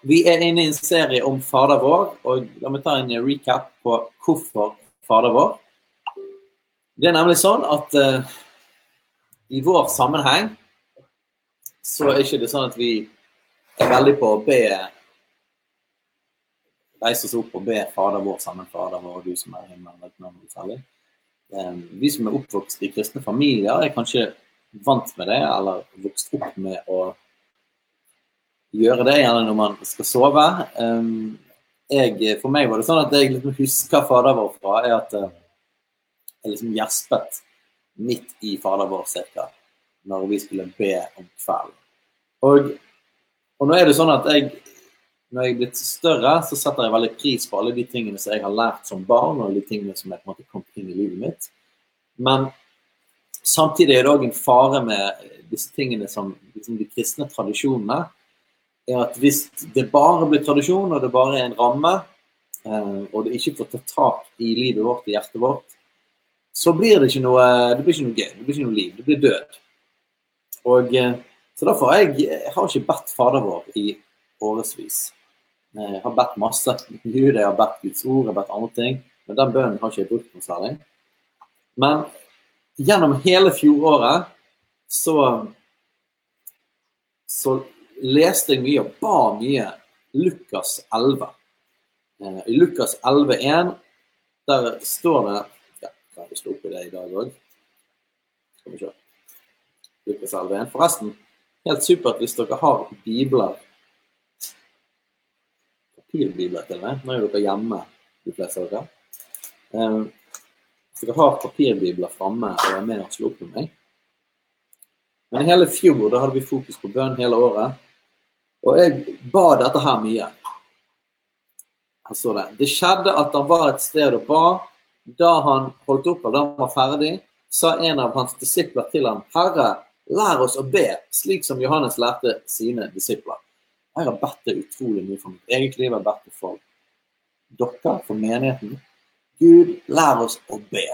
Vi er inne i en serie om Fader vår, og la meg ta en recap på hvorfor Fader vår. Det er nemlig sånn at uh, i vår sammenheng så er ikke det sånn at vi er veldig på å be Reise oss opp og be Fader vår sammen, Fader vår, du som er i himmelen. Eh, Vi som er oppvokst i kristne familier, er kanskje vant med det, eller vokst opp med å gjøre det, gjerne når man skal sove. Um, jeg, for meg var det sånn at jeg liksom husker Fader vår fra, er at uh, jeg liksom gjespet midt i Fader vår cirka, når vi skulle be om kvelden. Og, og nå er det sånn at jeg, når jeg er blitt større, så setter jeg veldig pris på alle de tingene som jeg har lært som barn, og de tingene som jeg på en måte kom inn i livet mitt. Men samtidig er det òg en fare med disse tingene som liksom de kristne tradisjonene er at hvis det bare blir tradisjon, og det bare er en ramme, eh, og det ikke får ta tak i livet vårt, i hjertet vårt, så blir det ikke noe, det blir ikke noe gøy, det blir ikke noe liv, det blir død. Og, eh, så derfor har jeg, jeg har ikke bedt Fader vår i årevis. Jeg har bedt masse. Gud, jeg har bedt Guds ord, jeg har bedt andre ting. Men den bønnen har ikke jeg brukt noe særlig. Men gjennom hele fjoråret så så leste jeg mye og ba mye Lukas 11. Eh, I Lukas 11,1 der står det ja, Jeg vi slå opp i det i dag òg? Skal vi se. Lukas 11,1. Forresten, helt supert hvis dere har bibler Papirbibler til med. Nå er dere hjemme, de fleste av dere. Eh, Hvis dere har papirbibler framme og er med og slår opp med meg Men hele fjor da hadde vi fokus på bønn hele året. Og jeg ba dette her mye. Her står det. Det skjedde at han var et sted og ba. Da han holdt opp og da han var ferdig, sa en av hans disipler til ham, Herre, lær oss å be, slik som Johannes lærte sine disipler. Jeg har bedt det utrolig mye for mitt eget liv, jeg har bedt det for dere, for menigheten. Gud, lær oss å be.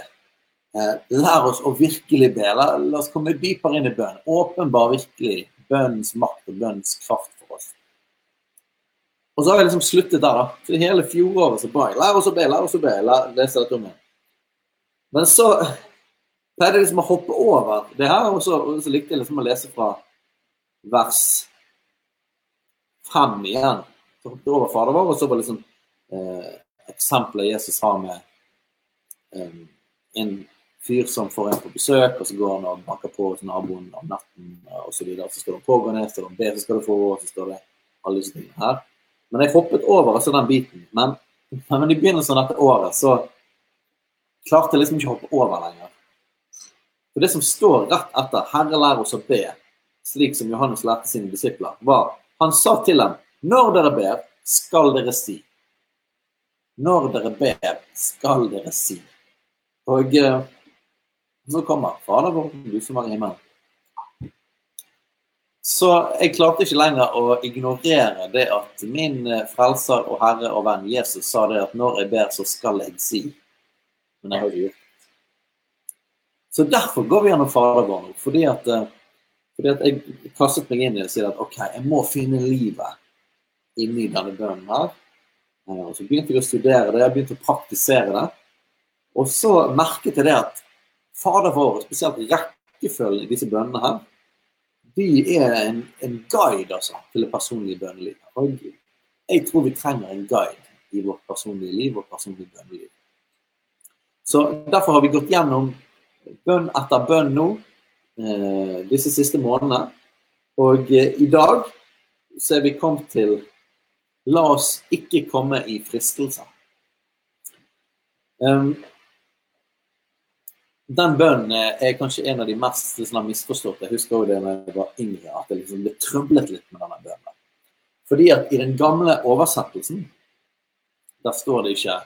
Eh, lær oss å virkelig be. La, oss komme dypere inn i bønn. Åpenbar virkelig bønnens makt og bønnens kraft. Og så har jeg liksom sluttet der, da. Så hele fjoråret så ba jeg lær oss å be, lær oss å be. Lær, lese dette om igjen. Men så pleide jeg liksom å hoppe over det her, og så, og så likte jeg liksom å lese fra vers fem igjen. Så hoppet jeg over Fader vår, og så var liksom eh, eksempelet Jesus har med eh, en fyr som får en på besøk, og så går han og banker på hos naboen om natten og så videre. Så står de pågå ned, står skal de be, så skal du få, og så står det alle disse tingene her. Men jeg hoppet over altså den biten. Men, men i begynnelsen av dette året så klarte jeg liksom ikke å hoppe over lenger. For det som står rett etter 'Herre, lær oss å be', slik som Johannes lærte sine disipler, var Han sa til dem 'Når dere ber, skal dere si'. Når dere ber, skal dere si. Og eh, så kommer Fader vår, du som er i himmelen. Så jeg klarte ikke lenger å ignorere det at min eh, frelser og herre og venn Jesus sa det at når jeg ber, så skal jeg si. Men jeg har ikke gjort det. Så derfor går vi gjennom Fader vår nå. Fordi at, eh, fordi at jeg kastet meg inn i det og sier at OK, jeg må finne livet inni denne bønnen her. Eh, Og så begynte jeg å studere det, jeg begynte å praktisere det. Og så merket jeg det at Fader vår, spesielt rekkefølgen i disse bønnene her, de er en, en guide altså, til det personlige bønnelivet. Og jeg tror vi trenger en guide i vårt personlige liv, og personlige bønneliv. Så Derfor har vi gått gjennom bønn etter bønn nå eh, disse siste månedene. Og eh, i dag så er vi kommet til La oss ikke komme i fristelse. Um, den bønnen er kanskje en av de mest sånn, misforståtte. Jeg husker også det da jeg var yngre, at jeg liksom ble trøblet litt med denne bønnen. Fordi at i den gamle oversettelsen, der står det ikke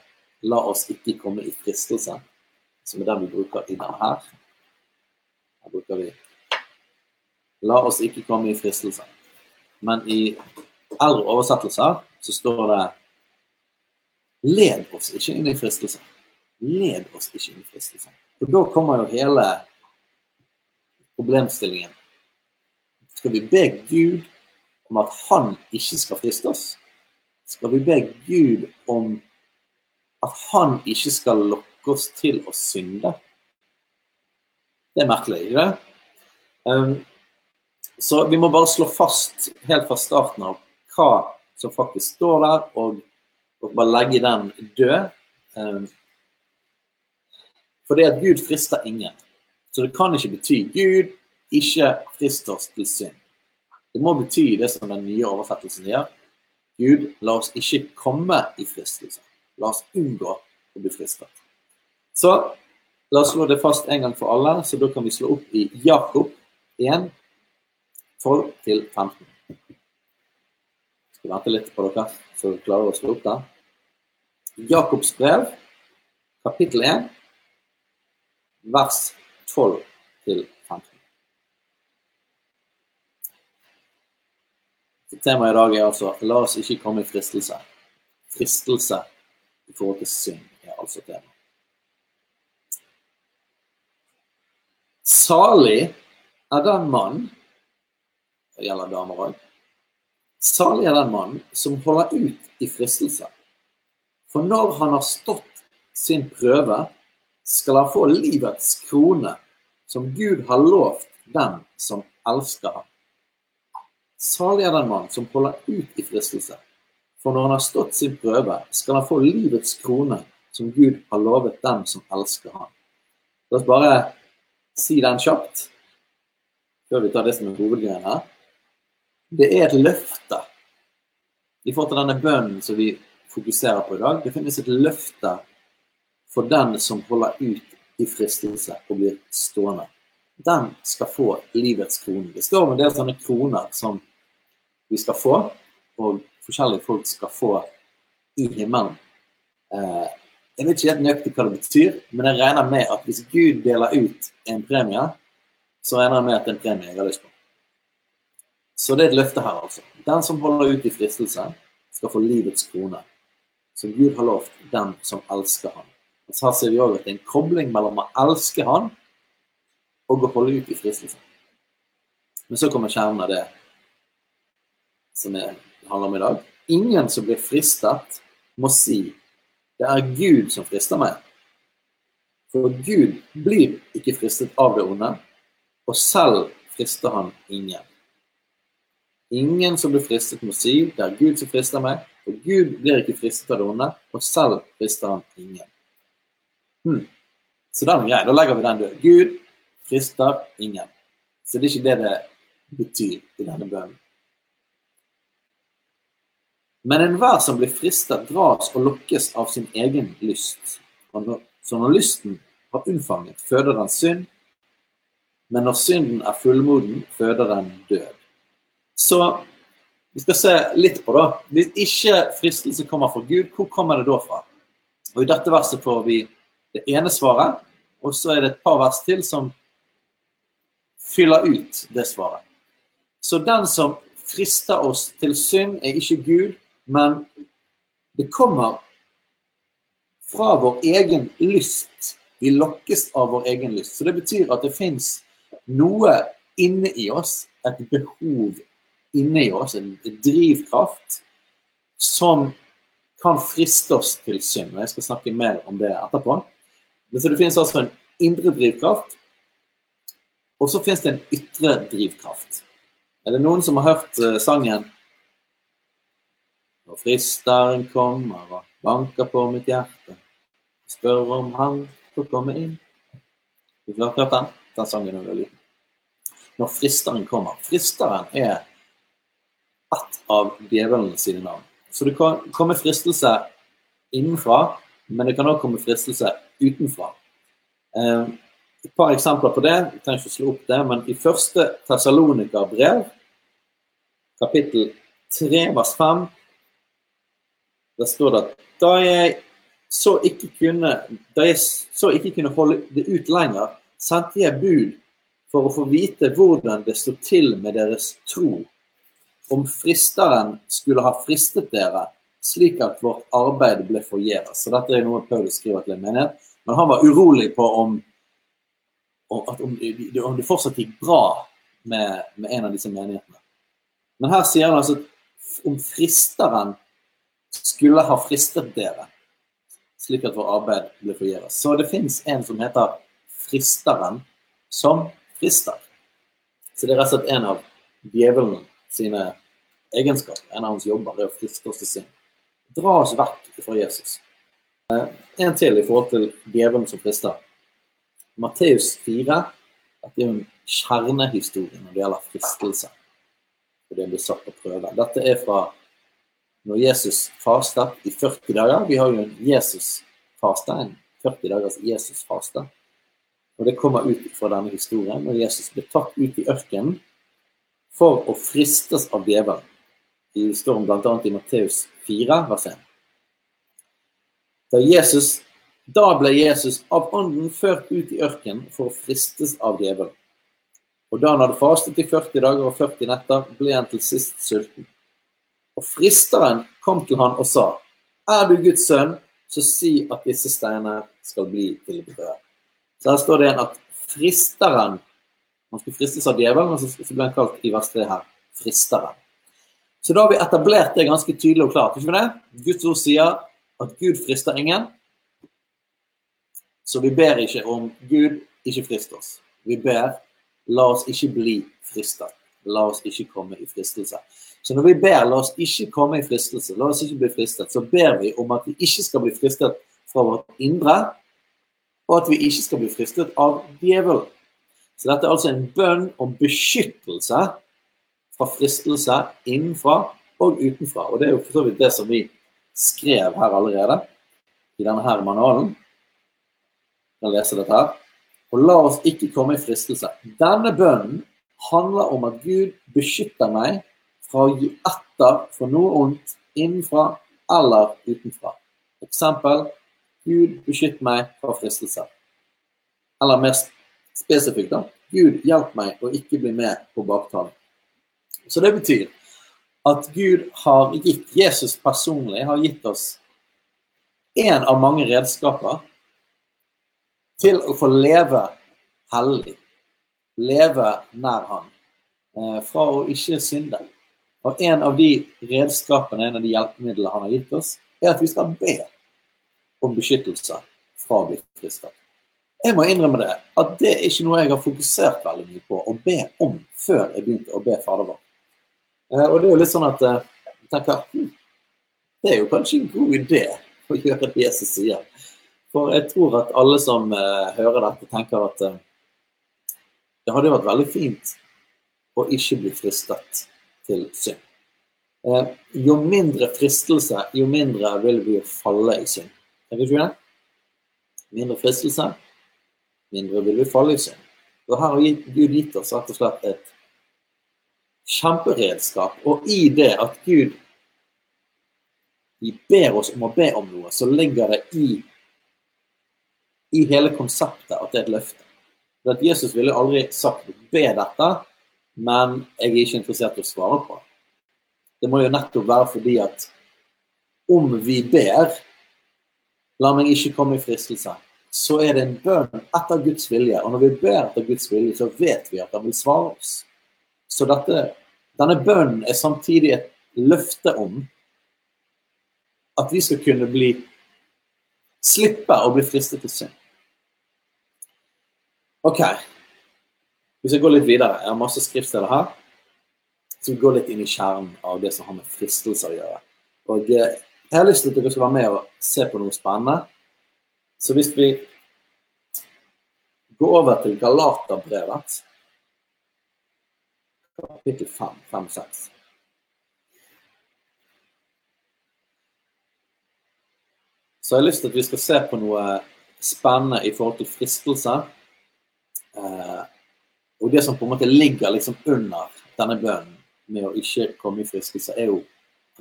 'la oss ikke komme i fristelse', som er den vi bruker i denne her. Her bruker vi 'la oss ikke komme i fristelse'. Men i eldre oversettelser så står det Led oss ikke inn i fristelse. Led oss ikke inn i fristelse. Og da kommer jo hele problemstillingen. Skal vi be Gud om at han ikke skal friste oss? Skal vi be Gud om at han ikke skal lokke oss til å synde? Det er merkelig, ikke det? Um, så vi må bare slå fast helt fra starten av hva som faktisk står der, og, og bare legge den død. For det at Gud frister ingen. Så det kan ikke bety Gud ikke frister oss til synd. Det må bety det som den nye oversettelsen gjør. Gud, la oss ikke komme i fristelse. La oss unngå å bli fristet. Så la oss slå det fast en gang for alle, så da kan vi slå opp i Jakob 1, 12-15. Skal vente litt på dere, så dere klarer å slå opp der. Jakobs brev, kapittel 1, vers 12 til 15. Temaet i dag er altså 'la oss ikke komme i fristelse'. Fristelse i forhold til synd er altså tema. Salig er den mann Det gjelder damer òg Salig er den mann som holder ut i fristelse. For når han har stått sin prøve, skal han få livets krone, som Gud har lovt den som elsker ham. Salig er den mann som holder ut i fristelse. For når han har stått sin prøve, skal han få livets krone, som Gud har lovet den som elsker ham. La oss bare si den kjapt, før vi tar det som er hovedgreien her det er et løfte i forhold til denne bønnen som vi fokuserer på i dag. Det finnes et løfte for den som holder ut i fristelse og blir stående. Den skal få livets krone. Det står om en del sånne kroner som vi skal få, og forskjellige folk skal få i himmelen. Eh, jeg vet ikke helt nøyaktig hva det betyr, men jeg regner med at hvis Gud deler ut en premie, så regner jeg med at det er en premie jeg har lyst på. Så det er et løfte her, altså. Den som holder ut i fristelse, skal få livets krone. Som Gud har lovt den som elsker han. Så her ser vi òg at det er en kobling mellom å elske han og å holde ut i fristelsen. Men så kommer kjernen av det som det handler om i dag. Ingen som blir fristet, må si det er Gud som frister meg. For Gud blir ikke fristet av det onde, og selv frister han ingen. Ingen som blir fristet, må si det er Gud som frister meg, for Gud blir ikke fristet av det onde, og selv frister han ingen. Hmm. Så den er grei. Da legger vi den død. Gud frister ingen. Så det er ikke det det betyr i denne bønnen. Men enhver som blir fristet, dras og lokkes av sin egen lyst. Så når lysten har unnfanget, føder den synd. Men når synden er fullmoden, føder den død. Så vi skal se litt på da. Hvis ikke fristelse kommer fra Gud, hvor kommer det da fra? Og I dette verset får vi det ene svaret, og så er det et par vers til som fyller ut det svaret. Så den som frister oss til synd, er ikke Gud, men det kommer fra vår egen lyst. Vi lokkes av vår egen lyst. Så det betyr at det fins noe inne i oss, et behov inne i oss, en drivkraft, som kan friste oss til synd. og Jeg skal snakke mer om det etterpå. Men så Det finnes altså en indre drivkraft, og så finnes det en ytre drivkraft. Er det noen som har hørt uh, sangen Når fristeren kommer og banker på mitt hjerte, spør om han får komme inn. Du har hørt den? Den sangen er veldig liten. Når fristeren kommer. Fristeren er ett av djevelen navn. Så det kan komme fristelse innenfra, men det kan også komme fristelse utenfra. Eh, et par eksempler på det. Jeg trenger ikke slå opp det, men i første Tessalonika-brev, kapittel 3, vers 5, der står det at da jeg så ikke kunne, da jeg så ikke kunne holde det ut lenger, sendte jeg bud for å få vite hvordan det sto til med deres tro, om fristeren skulle ha fristet dere, slik at vårt arbeid ble forgjeves. Så dette er noe Paulus skriver til en menighet. Men han var urolig på om, om, om, det fortsatt gikk bra med, med, en av disse menighetene. Men her sier han altså om fristeren skulle ha fristet dere, slik at vårt arbeid ble forgjeves. Så det fins en som heter fristeren, som frister. Så det er rett og slett en av djevelen sine egenskaper. En av hans jobber er å friste oss til synd. Dra oss vekk fra Jesus. Eh, en til i forhold til djevelen som frister. Matteus 4 dette er en kjernehistorie når det gjelder fristelse. Og det blir satt på prøve. Dette er fra når Jesus fastet i 40 dager. Vi har jo en Jesus-faste, en 40 dagers Jesus-faste. Og det kommer ut fra denne historien når Jesus ble tatt ut i ørkenen for å fristes av djevelen. Det står om bl.a. i Matteus 4, vers 1. Da, Jesus, da ble Jesus av ånden ført ut i ørkenen for å fristes av djevelen. Og da han hadde fastet i 40 dager og 40 netter, ble han til sist sulten. Og fristeren kom til han og sa, Er du Guds sønn, så si at disse steinene skal bli til brød. Så her står det igjen at fristeren Han skulle fristes av djevelen, men så ble han kalt i vers 3 her fristeren. Så da har vi etablert det ganske tydelig og klart. ikke det? Guds ord sier at Gud frister ingen. Så vi ber ikke om Gud ikke frist oss. Vi ber la oss ikke bli fristet. La oss ikke komme i fristelse. Så når vi ber la oss ikke komme i fristelse, la oss ikke bli fristet, så ber vi om at vi ikke skal bli fristet fra vårt indre, og at vi ikke skal bli fristet av djevelen. Så dette er altså en bønn om beskyttelse fra fristelse innenfra og utenfra. Og det er jo for så vidt det som vi skrev her allerede i denne her manualen. Jeg leser dette her. Og la oss ikke komme i fristelse. Denne bønnen handler om at Gud beskytter meg fra å gi etter for noe ondt innenfra eller utenfra. Eksempel Gud, beskytt meg fra fristelser. Eller mer spesifikt, da. Gud, hjelp meg å ikke bli med på baktalen. Så det betyr at Gud har gitt Jesus personlig har gitt oss én av mange redskaper til å få leve hellig. Leve nær Han. Eh, fra å ikke synde. Og en av de redskapene, en av de hjelpemidlene han har gitt oss, er at vi skal be om beskyttelse fra å. Jeg må innrømme det, at det er ikke noe jeg har fokusert veldig mye på å be om før jeg begynte å be Fader vår. Eh, og det er jo litt sånn at eh, jeg tenker hm, det er jo kanskje en god idé å gjøre det Jesus sier. For jeg tror at alle som uh, hører dette, tenker at det hadde vært veldig fint å ikke bli fristet til synd. Uh, jo mindre fristelse, jo mindre vil vi falle i synd. Tenker du ikke det? Mindre fristelse, mindre vil vi falle i synd. Og her har Gud gitt oss rett og slett et kjemperedskap. Og i det at Gud ber oss om å be om noe, så ligger det i, i hele konseptet at det er et løfte. For at Jesus ville aldri sagt 'be dette', men jeg er ikke interessert i å svare på det. Det må jo nettopp være fordi at om vi ber La meg ikke komme i fristelse. Så er det en bønn etter Guds vilje. Og når vi ber etter Guds vilje, så vet vi at han vil svare oss. Så dette, denne bønnen er samtidig et løfte om at vi skal kunne bli slippe å bli fristet til synd. OK. Hvis jeg går litt videre. Jeg har masse skriftsteder her. Så vi går litt inn i kjernen av det som har med fristelser å gjøre. Og eh, jeg har lyst til at dere skal være med og se på noe spennende. Så hvis vi går over til Galaterbrevet, kapittel 5, 5-6 Så jeg har lyst til at vi skal se på noe spennende i forhold til fristelse. Eh, og det som på en måte ligger liksom under denne bønnen med å ikke komme i fristelse, er jo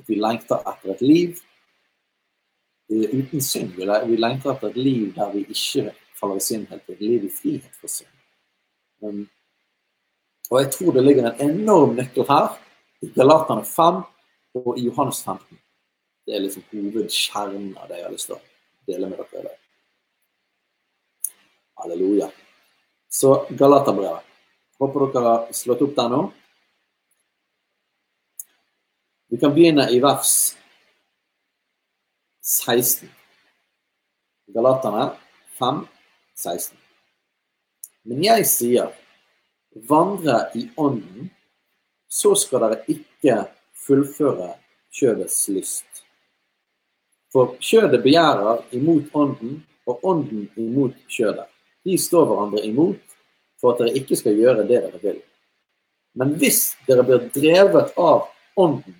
at vi lengter etter et liv uten synd. Vi lengter etter et liv der vi ikke faller i syndhet, et liv i frihet for synd. Og jeg tror det ligger en enorm nøkkel her, i Galaterne 5 og i Johannes 15. Det er liksom hovedkjernen av det jeg har lyst til å dele med dere. i dag. Halleluja. Så Galaterbrevet. Håper dere har slått opp der nå. Vi kan begynne i vers 16. Galaterne 5, 16. Men jeg sier, vandre i ånden, så skal dere ikke fullføre kjødets lyst. For kjødet begjærer imot ånden, og ånden imot kjødet. De står hverandre imot for at dere ikke skal gjøre det dere vil. Men hvis dere blir drevet av ånden,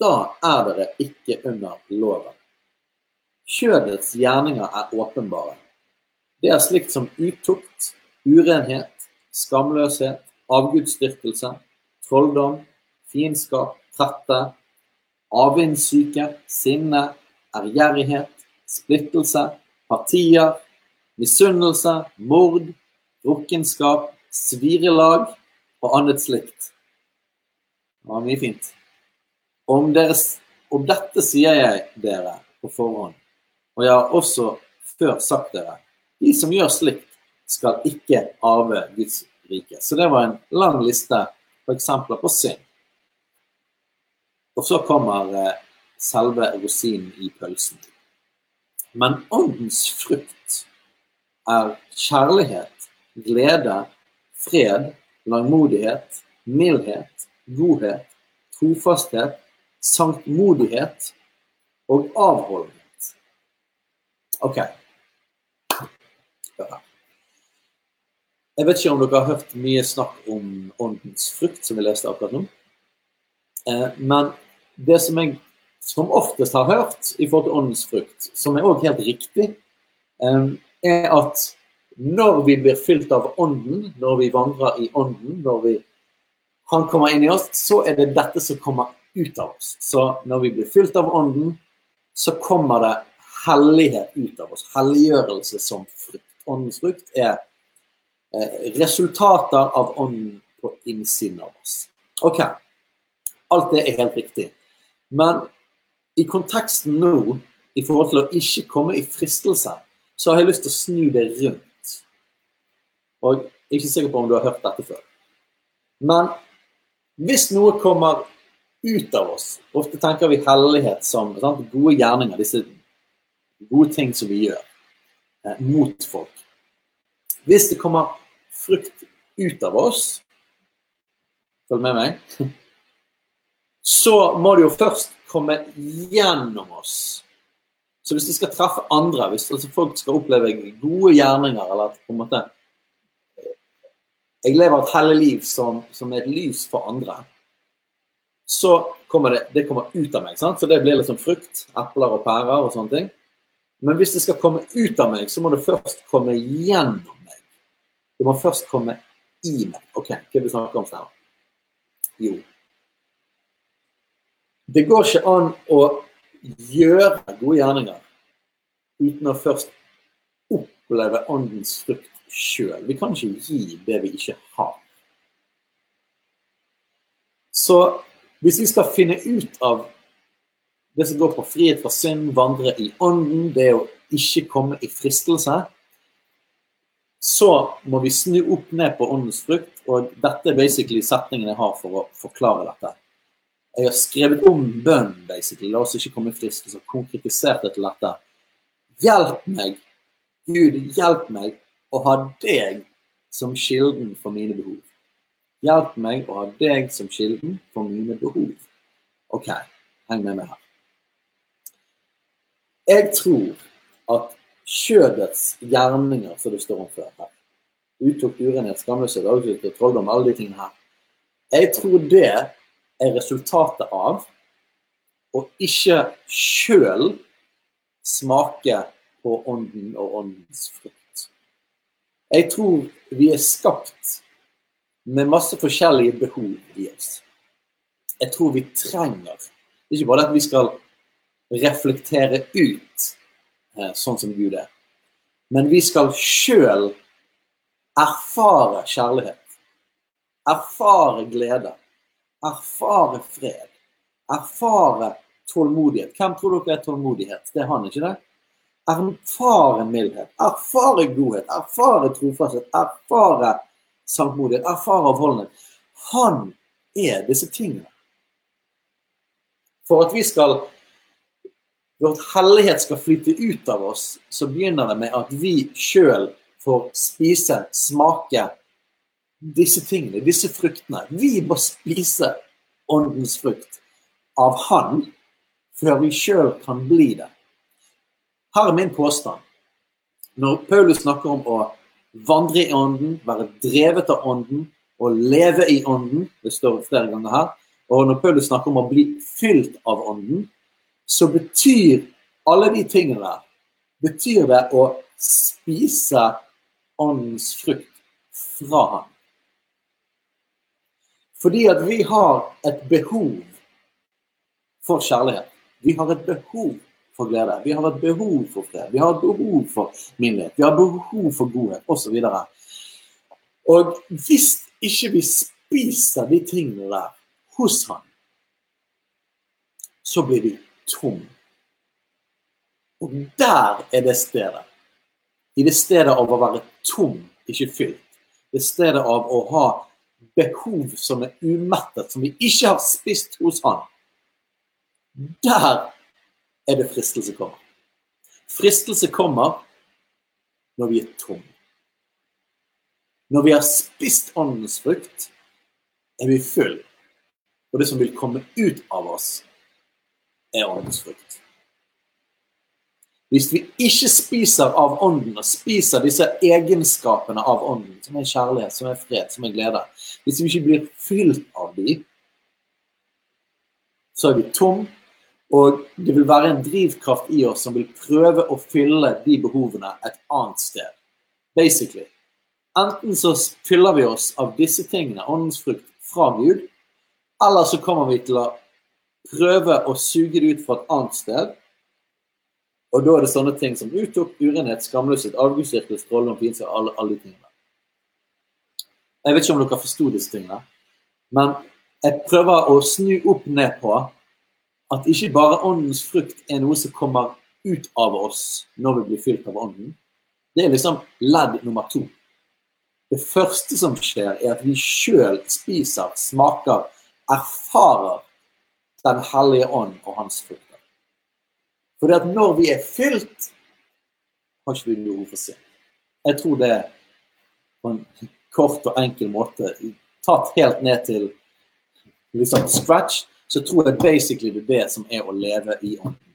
da er dere ikke under loven. Kjødets gjerninger er åpenbare. Det er slikt som utukt, urenhet, skamløshet, avgudsdyrkelse, trolldom, fiendskap, trette, avvindssyke, sinne, ærgjerrighet, splittelse, partier, misunnelse, mord, drukkenskap, svirelag og annet slikt. Det var mye fint. Om, deres, om dette sier jeg dere på forhånd, og jeg har også før sagt dere, de som gjør slikt, skal ikke arve Guds rike. Så det var en lang liste på eksempler på synd. Og så kommer eh, selve rosinen i pølsen. Men åndens frukt er kjærlighet, glede, fred, langmodighet, mildhet, godhet, trofasthet, sanktmodighet og avholdenhet. OK. Jeg vet ikke om dere har hørt mye snakk om åndens frukt, som vi leste akkurat nå. Eh, men det som jeg som oftest har hørt i forhold til åndens frukt, som er òg helt riktig, er at når vi blir fylt av ånden, når vi vandrer i ånden, når vi, han kommer inn i oss, så er det dette som kommer ut av oss. Så når vi blir fylt av ånden, så kommer det hellighet ut av oss. Helliggjørelse som frukt. Åndens frukt er eh, resultater av ånden på innsiden av oss. OK. Alt det er helt riktig. Men i konteksten nå, i forhold til å ikke komme i fristelse, så har jeg lyst til å snu det rundt. Og jeg er ikke sikker på om du har hørt dette før. Men hvis noe kommer ut av oss Ofte tenker vi hellighet som sant, gode gjerninger, disse gode ting som vi gjør eh, mot folk. Hvis det kommer frukt ut av oss Følg med meg. Så må det jo først komme gjennom oss. Så hvis de skal treffe andre, hvis altså folk skal oppleve gode gjerninger, eller på en måte Jeg lever et hellig liv som, som er et lys for andre. Så kommer det, det kommer ut av meg. Sant? Så det blir liksom frukt, epler og pærer og sånne ting. Men hvis det skal komme ut av meg, så må det først komme gjennom. Det må først komme i meg. OK, hva er det vi snakker om her? Jo, det går ikke an å gjøre gode gjerninger uten å først oppleve åndens frukt sjøl. Vi kan ikke gi det vi ikke har. Så hvis vi skal finne ut av det som går på frihet fra synd, vandre i ånden, det å ikke komme i fristelse, så må vi snu opp ned på åndens frukt, og dette er basically setningen jeg har for å forklare dette. Jeg har skrevet om bønn, basically. La oss ikke komme friske, så Konkretisert etter dette. Hjelp meg, Gud, hjelp meg å ha deg som kilden for mine behov. Hjelp meg å ha deg som kilden for mine behov. OK, heng med meg her. Jeg tror at kjødets gjerninger, som det står om før her, utukt, urenhet, skamløshet, avgift, trolldom, alle de tingene her, jeg tror det er resultatet av å ikke sjøl smake på ånden og åndens frukt. Jeg tror vi er skapt med masse forskjellige behov i oss. Jeg tror vi trenger Ikke bare at vi skal reflektere ut sånn som Gud er, men vi skal sjøl erfare kjærlighet. Erfare glede. Erfare fred. Erfare tålmodighet. Hvem tror dere er tålmodighet? Det er han, ikke det? Erfare mildhet. Erfare godhet. Erfare trofasthet. Erfare samtmodighet Erfare avholdenhet. Han er disse tingene. For at vi skal at hellighet skal flytte ut av oss, så begynner det med at vi sjøl får spise, smake disse tingene, disse fruktene. Vi må spise åndens frukt av Han før vi sjøl kan bli det. Her er min påstand. Når Paulus snakker om å vandre i ånden, være drevet av ånden og leve i ånden, det står flere ganger her, og når Paulus snakker om å bli fylt av ånden, så betyr alle de tingene der betyr det å spise åndens frukt fra ham. Fordi at vi har et behov for kjærlighet. Vi har et behov for glede. Vi har et behov for fred. Vi har et behov for minnlighet. Vi har et behov for godhet, osv. Og, og hvis ikke vi spiser de tingene der hos ham, så blir vi tom. Og der er det stedet. I det stedet av å være tom, ikke fylt. Det stedet av å ha behov som er umettet, som vi ikke har spist hos han. Der er det fristelse kommer. Fristelse kommer når vi er tom. Når vi har spist åndens frukt, er vi full. Og det som vil komme ut av oss, er åndens. Hvis vi ikke spiser av ånden og spiser disse egenskapene av ånden, som er kjærlighet, som er fred, som er glede Hvis vi ikke blir fylt av de, så er vi tom, og det vil være en drivkraft i oss som vil prøve å fylle de behovene et annet sted. Basically. Enten så fyller vi oss av disse tingene, åndens frukt, fra Gud, eller så kommer vi til å prøve å suge det ut fra et annet sted. Og da er det sånne ting som utok, urenhet, skamløshet, avgudsdyrkelse, stråling, pinse, alle, alle de tingene. Jeg vet ikke om dere forsto disse tingene, men jeg prøver å snu opp ned på at ikke bare åndens frukt er noe som kommer ut av oss når vi blir fylt av ånden. Det er liksom ledd nummer to. Det første som skjer, er at vi sjøl spiser, smaker, erfarer den hellige ånd og hans frukter. For at når vi er fylt, har ikke vi behov for synd. Jeg tror det på en kort og enkel måte, tatt helt ned til liksom scratch, så tror jeg basically det er det som er å leve i ånden.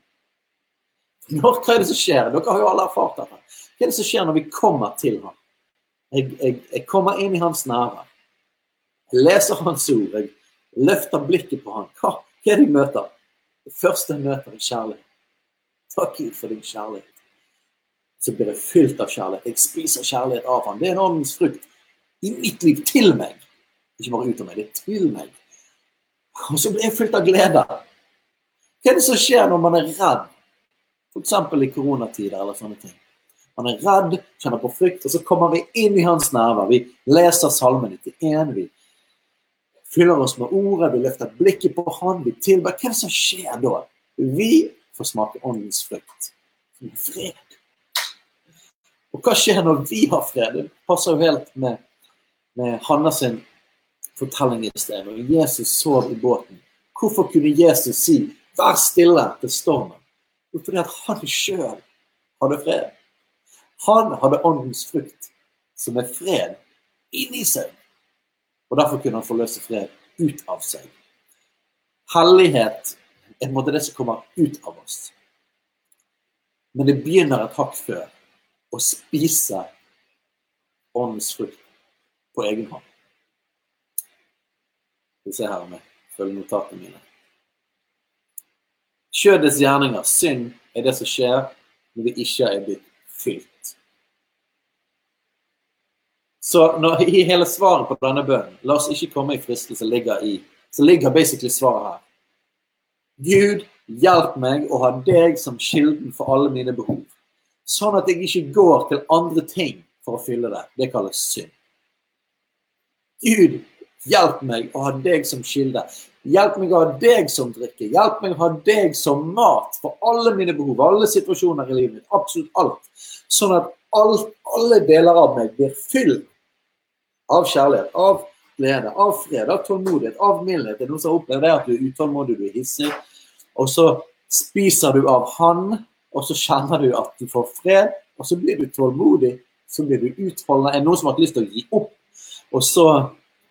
Når, hva er det som skjer? Dere har jo alle erfart dette. Hva er det som skjer når vi kommer til ham? Jeg, jeg, jeg kommer inn i hans nærvær. Jeg leser hans ord. Jeg løfter blikket på ham. Hva, hva er det jeg møter? Det første jeg møter, er kjærlighet. Takk Gud for din kjærlighet. Så blir jeg fylt av kjærlighet. Jeg spiser kjærlighet av ham. Det er en åndens frukt i mitt liv til meg. Ikke bare ut av meg, det er til meg. Og så blir jeg fylt av glede. Hva er det som skjer når man er redd? F.eks. i koronatider eller sånne ting. Man er redd, kjenner på frykt, og så kommer vi inn i hans nerver. Vi leser Salmen 91, vi fyller oss med ordet, vi løfter blikket på Han, vi tilber. Hva er det som skjer da? Vi får smake åndens frukt. Fred. Og hva skjer når vi har fred? Det passer jo helt med, med Hanna sin fortelling i sted. Når Jesus sov i båten, hvorfor kunne Jesus si 'vær stille' til stormen? Jo, fordi at han sjøl hadde fred. Han hadde åndens frukt, som er fred, inni seg. Og derfor kunne han forløse fred ut av seg. Hellighet er på en måte det som kommer ut av oss. Men det begynner et hakk før. Å spise åndens frukt på egen hånd. Skal vi se her om jeg følger notatene mine. Kjødets gjerninger, synd, er det som skjer når vi ikke er blitt fylt. Så når, i hele svaret på denne bønnen, la oss ikke komme i fristelse, ligger i, så ligger basically svaret her. Gud, hjelp meg å ha deg som kilden for alle mine behov. Sånn at jeg ikke går til andre ting for å fylle det. Det kalles synd. Gud, hjelp meg å ha deg som kilde. Hjelp meg å ha deg som drikke. Hjelp meg å ha deg som mat for alle mine behov, alle situasjoner i livet mitt. Absolutt alt. Sånn at alt, alle deler av meg blir fylt av kjærlighet, av glede, av fred, av tålmodighet, av mildhet. Det er noen som har opplevd at du er utålmodig, du er hissig. Og så spiser du av Han, og så kjenner du at du får fred. Og så blir du tålmodig, så blir du utholdende. Er det noen som har hatt lyst til å gi opp? Og så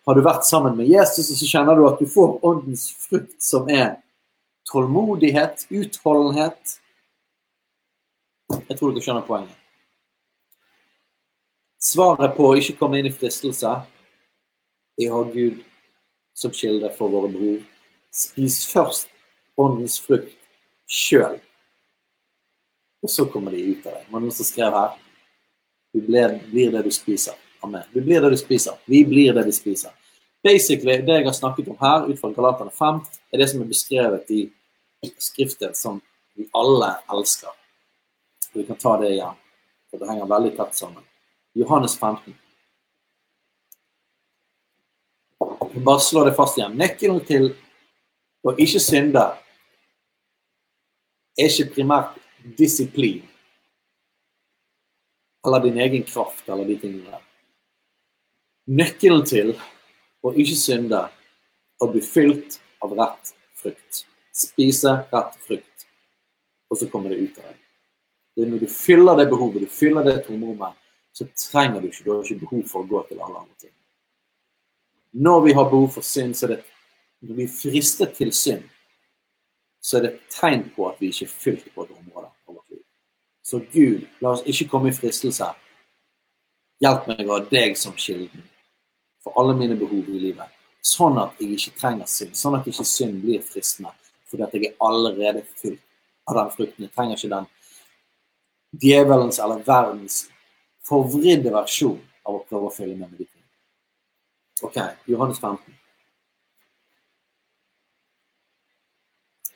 har du vært sammen med Jesus, og så kjenner du at du får åndens frukt, som er tålmodighet, utholdenhet. Jeg tror dere skjønner poenget. Svaret på å ikke komme inn i fristelse er å ha Gud som kilde for våre behov. Spis først åndens frukt sjøl, og så kommer de ut av. Det var noen som skrev her Du blir det du spiser. Amen. Du blir det du spiser. Vi blir det vi spiser. Basically, Det jeg har snakket om her, ut fra Galaterne 5, er det som er beskrevet i Skriften som vi alle elsker. Vi kan ta det igjen, for det henger veldig tett sammen. Johannes 15. Bare slå det fast igjen. Nøkkelen til å ikke synde er ikke primært disiplin eller din egen kraft eller de tingene der. Nøkkelen til å ikke synde og bli fylt av rett frukt. Spise rett frukt, og så kommer det ut av deg. Det er når du fyller det behovet, du fyller det tomrommet, så trenger du ikke, du har ikke behov for å gå til alle andre ting. Når vi har behov for synd, så er det når vi er fristet til synd, så er det et tegn på at vi ikke er fylt på et område av vårt liv. Så Gud, la oss ikke komme i fristelse. Hjelp meg å ha deg som kilden for alle mine behov i livet. Sånn at jeg ikke trenger synd. Sånn at ikke synd blir fristende. Fordi at jeg er allerede fylt av den frukten. Jeg trenger ikke den djevelens eller verdens forvridde versjon av å prøve å følge med med de tingene. OK, Johannes 15.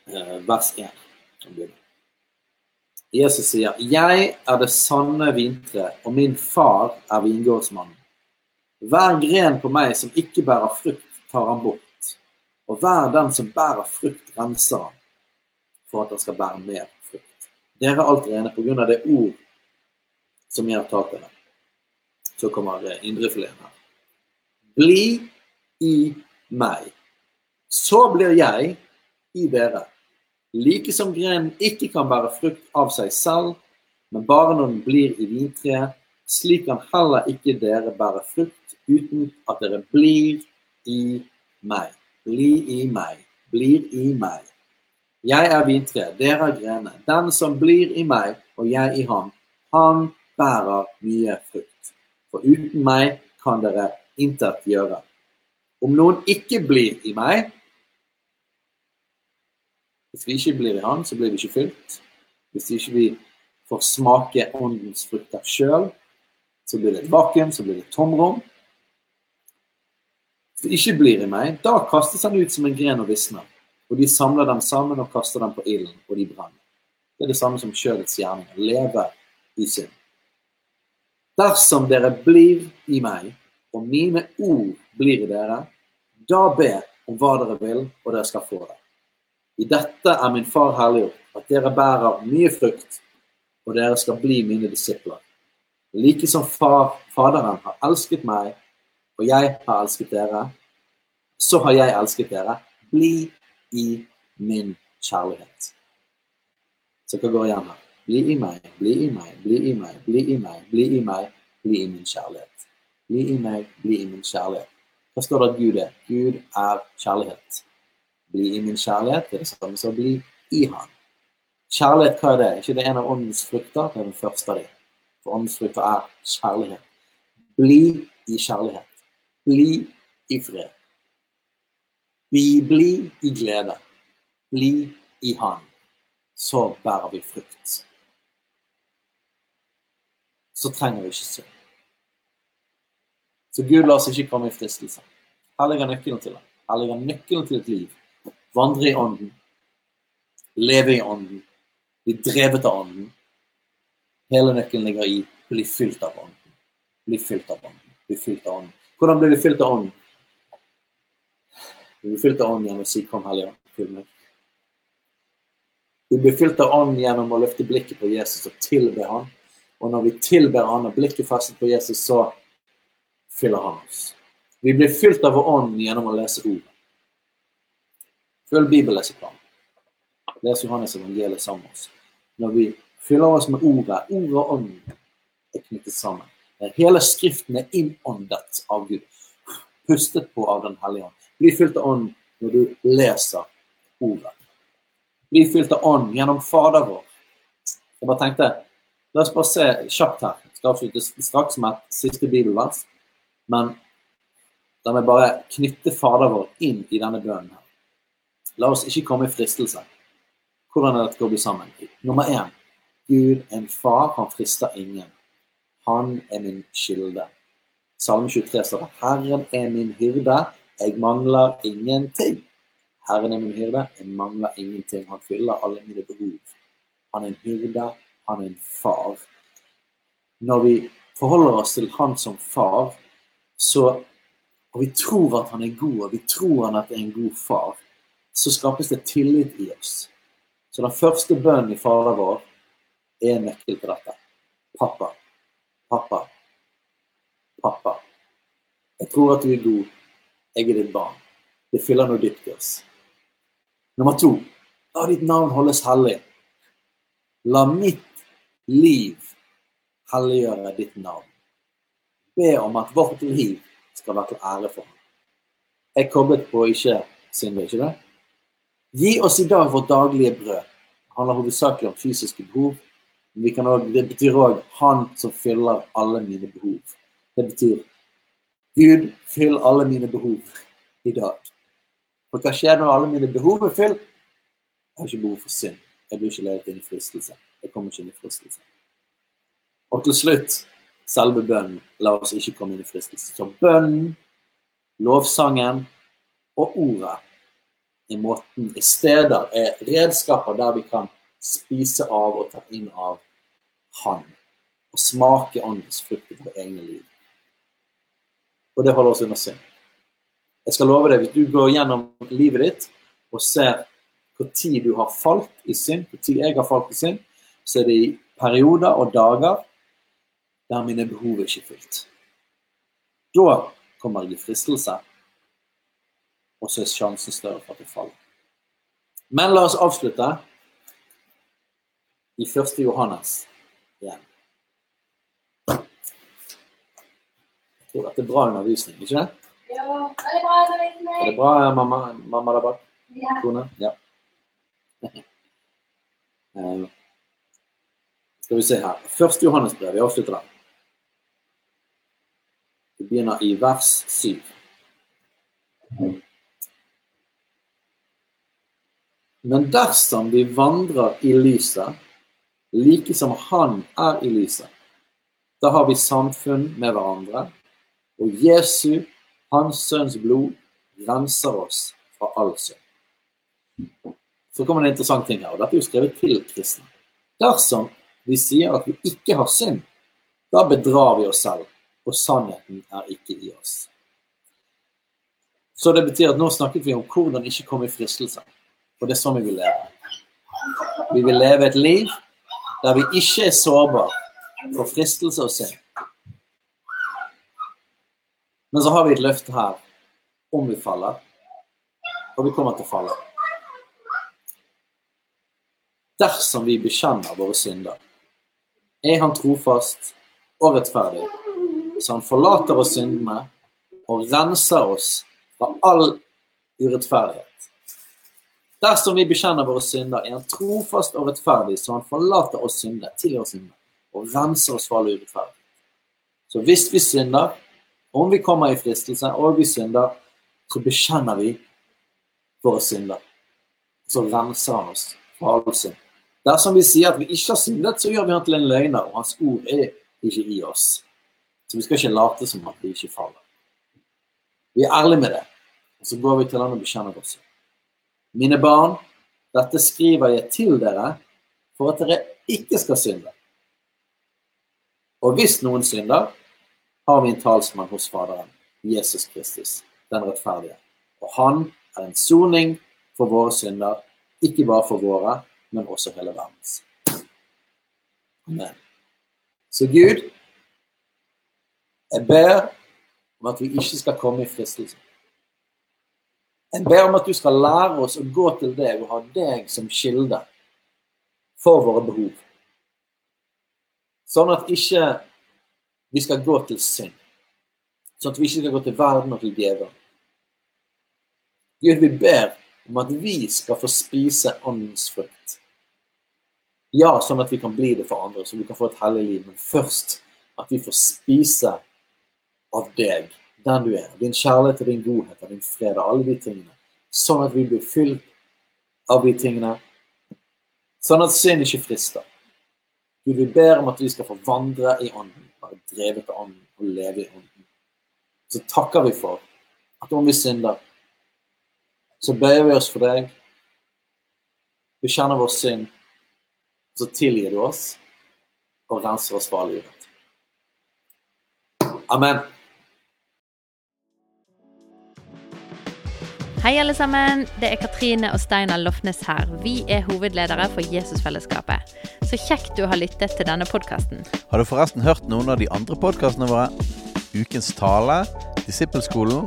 Eh, vers 1. Jesus sier, 'Jeg er det sanne vintre, og min far er vingårdsmannen'. Hver gren på meg som ikke bærer frukt, tar han bort. Og hver den som bærer frukt, renser han, for at han skal bære mer frukt. Dere er alt rene på grunn av det ord som gjør talt. Så kommer indrefileten her. Bli i meg. Så blir jeg i dere. Like som grenen ikke kan bære frukt av seg selv, men bare når den blir i vintreet, slik kan heller ikke dere bære frukt uten at dere blir i meg. Bli i meg, blir i meg. Jeg er vintre, dere er grenene. Den som blir i meg og jeg i ham, han bærer mye frukt. For uten meg kan dere intet gjøre. Om noen ikke blir i meg Hvis vi ikke blir i Han, så blir vi ikke fylt. Hvis ikke vi får smake åndens frukter sjøl, så blir det et vakuum, så blir det et tomrom. Hvis det ikke blir i meg, da kastes han ut som en gren og visner. Og de samler dem sammen og kaster dem på ilden, og de brenner. Det er det samme som kjødets gjerninger. Leve i synd. Dersom dere blir i meg, og mine ord blir i dere, da be om hva dere vil, og dere skal få det. I dette er min far herliggjort, at dere bærer mye frukt, og dere skal bli mine disipler. Like som far, Faderen har elsket meg, og jeg har elsket dere, så har jeg elsket dere. Bli i min kjærlighet. Så hva går igjen her? Bli i meg, bli i meg, bli i meg, bli i meg, bli i meg, bli i min kjærlighet. Bli i meg, bli i min kjærlighet. Hva står det at Gud er? Gud er kjærlighet. Bli i min kjærlighet det er det samme som bli i Han. Kjærlighet, hva er det? ikke det er en av åndens frukter? Det er den første av dem. For åndens frukter er kjærlighet. Bli i kjærlighet. Bli i fred. Vi blir i glede. Bli i Han. Så bærer vi frukt. Så trenger vi ikke synd. Så Gud la oss ikke komme i fristelse. Her ligger nøkkelen til det. Her ligger nøkkelen til et liv. Vandre i ånden. Leve i ånden. Bli drevet av ånden. Hele nøkkelen ligger i bli fylt av ånden. Bli fylt av ånden. Bli fylt av ånden. Hvordan blir vi fylt av ånden? Vi blir fylt av ånden gjennom å si 'Kom, Hellige fyll meg'. Vi blir fylt av ånden gjennom å løfte blikket på Jesus og tilbe han. Og når vi tilber han og blikket festet på Jesus, så fyller han oss. Vi blir fylt av Ånden ånd gjennom å lese Ordet. Følg bibelleseplanen. Les Johannes evangeliet sammen med oss. Når vi fyller oss med ordet, ordet og ånden er knyttet sammen. Hele Skriften er innåndet av Gud. Pustet på av Den hellige ånd. Bli fylt av ånd når du leser ordet. Bli fylt av ånd gjennom Fader vår. Jeg bare tenkte, La oss bare se kjapt her. Jeg skal avslutte straks med et siste bibelvers. Men la meg bare knytte Fader vår inn i denne bønnen. her. La oss ikke komme i fristelse. Hvordan er dette koblet sammen? Nummer én. Gud en far, han frister ingen. Han er min kilde. Salme 23 står det 'Herren er min hyrde, jeg mangler ingenting'. Herren er min hyrde, jeg mangler ingenting. Han fyller alle mine behov. Han er en hyrde, han er en far. Når vi forholder oss til han som far, så og vi tror at han er god, og vi tror han at er en god far, så skapes det tillit i oss. Så den første bønnen i Fader vår er en nøkkel til dette. Pappa. Pappa. Pappa. Jeg tror at du er god. Jeg er ditt barn. Det fyller noe dypt i oss. Nummer to. La ditt navn holdes hellig. La mitt liv helliggjøre ditt navn. Be om at vårt liv skal være til ære for ham. Jeg koblet på ikke Sindre, ikke det? Gi oss i dag vårt daglige brød. Det handler hovedsakelig om fysiske behov. Men også, det betyr òg 'Han som fyller alle mine behov'. Det betyr Gud, fyll alle mine behov i dag. For hva skjer når alle mine behov er fylt? Jeg har ikke behov for synd. Jeg blir ikke ledet inn i fristelse. Jeg kommer ikke inn i fristelse. Og til slutt selve bønnen. La oss ikke komme inn i fristelse. Så bønnen, lovsangen og ordet i måten, i steder, er redskaper der vi kan spise av og ta inn av Han. Og smake åndens frukt i vårt eget liv. Og det holder oss under synd. Jeg skal love deg, hvis du går gjennom livet ditt og ser tid du har falt i synd, tid jeg har falt i synd, så er det i perioder og dager der mine behov er ikke fylt. Da kommer jeg i fristelse, og så er sjansen større for at jeg faller. Men la oss avslutte i 1. Johannes igjen. Jeg tror dette er bra undervisning, ikke det? Ja, det er bra undervisning. Er det bra, mamma, mamma der bak? Ja. Kone? Ja. Skal vi se her. Første Johannesbrev, vi avslutter den. Vi begynner i vers 7. Men dersom vi vandrer i lyset, like som Han er i lyset, da har vi samfunn med hverandre, og Jesu, Hans Sønns blod, renser oss fra all synd. Så kommer det en interessant ting her, og dette er jo skrevet til kristne. Dersom vi sier at vi ikke har synd, da bedrar vi oss selv, og sannheten er ikke i oss. Så det betyr at nå snakket vi om hvordan ikke komme i fristelse. Og det er sånn vi vil leve. Vi vil leve et liv der vi ikke er sårbare for fristelse og synd. Men så har vi et løfte her om vi faller, og vi kommer til å falle. Dersom vi bekjenner våre synder, er Han trofast og rettferdig, så Han forlater oss syndene og renser oss fra all urettferdighet. Dersom vi bekjenner våre synder, er han trofast og rettferdig, så han forlater oss synder, tilgir oss synder, og renser oss fra all urettferdighet. Så hvis vi synder, om vi kommer i fristelse, og vi synder, så bekjenner vi våre synder. Så renser han oss fra all synd. Dersom vi sier at vi ikke har syndet, så gjør vi han til en løgner, og hans ord er ikke i oss. Så vi skal ikke late som at vi ikke faller. Vi er ærlige med det, og så går vi til han og bekjenner oss. Mine barn, dette skriver jeg til dere for at dere ikke skal synde. Og hvis noen synder, har vi en talsmann hos Faderen, Jesus Kristus, den rettferdige. Og han er en soning for våre synder, ikke bare for våre, men også hele verdens. Amen. Så Gud, jeg ber om at vi ikke skal komme i fristelse. Jeg ber om at du skal lære oss å gå til deg og ha deg som kilde for våre behov. Sånn at ikke vi skal gå til synd. Sånn at vi ikke skal gå til verden og til djevelen. Gud, vi ber om at vi skal få spise åndens frukt. Ja, sånn at vi kan bli det for andre, så vi kan få et hellig liv. Men først at vi får spise av deg, den du er. Din kjærlighet og din godhet og din fred og alle de tingene. Sånn at vi blir fylt av de tingene. Sånn at synd ikke frister. Gud, vi ber om at vi skal få vandre i ånden, være drevet av ånden og leve i ånden. Så takker vi for at om vi synder, så bøyer vi oss for deg. Vi kjenner vår synd, så tilgir du oss og renser oss for all urett. Amen. Hei, alle sammen. Det er Katrine og Steinar Lofnes her. Vi er hovedledere for Jesusfellesskapet. Så kjekt du har lyttet til denne podkasten. Har du forresten hørt noen av de andre podkastene våre? Ukens tale, Disippelskolen,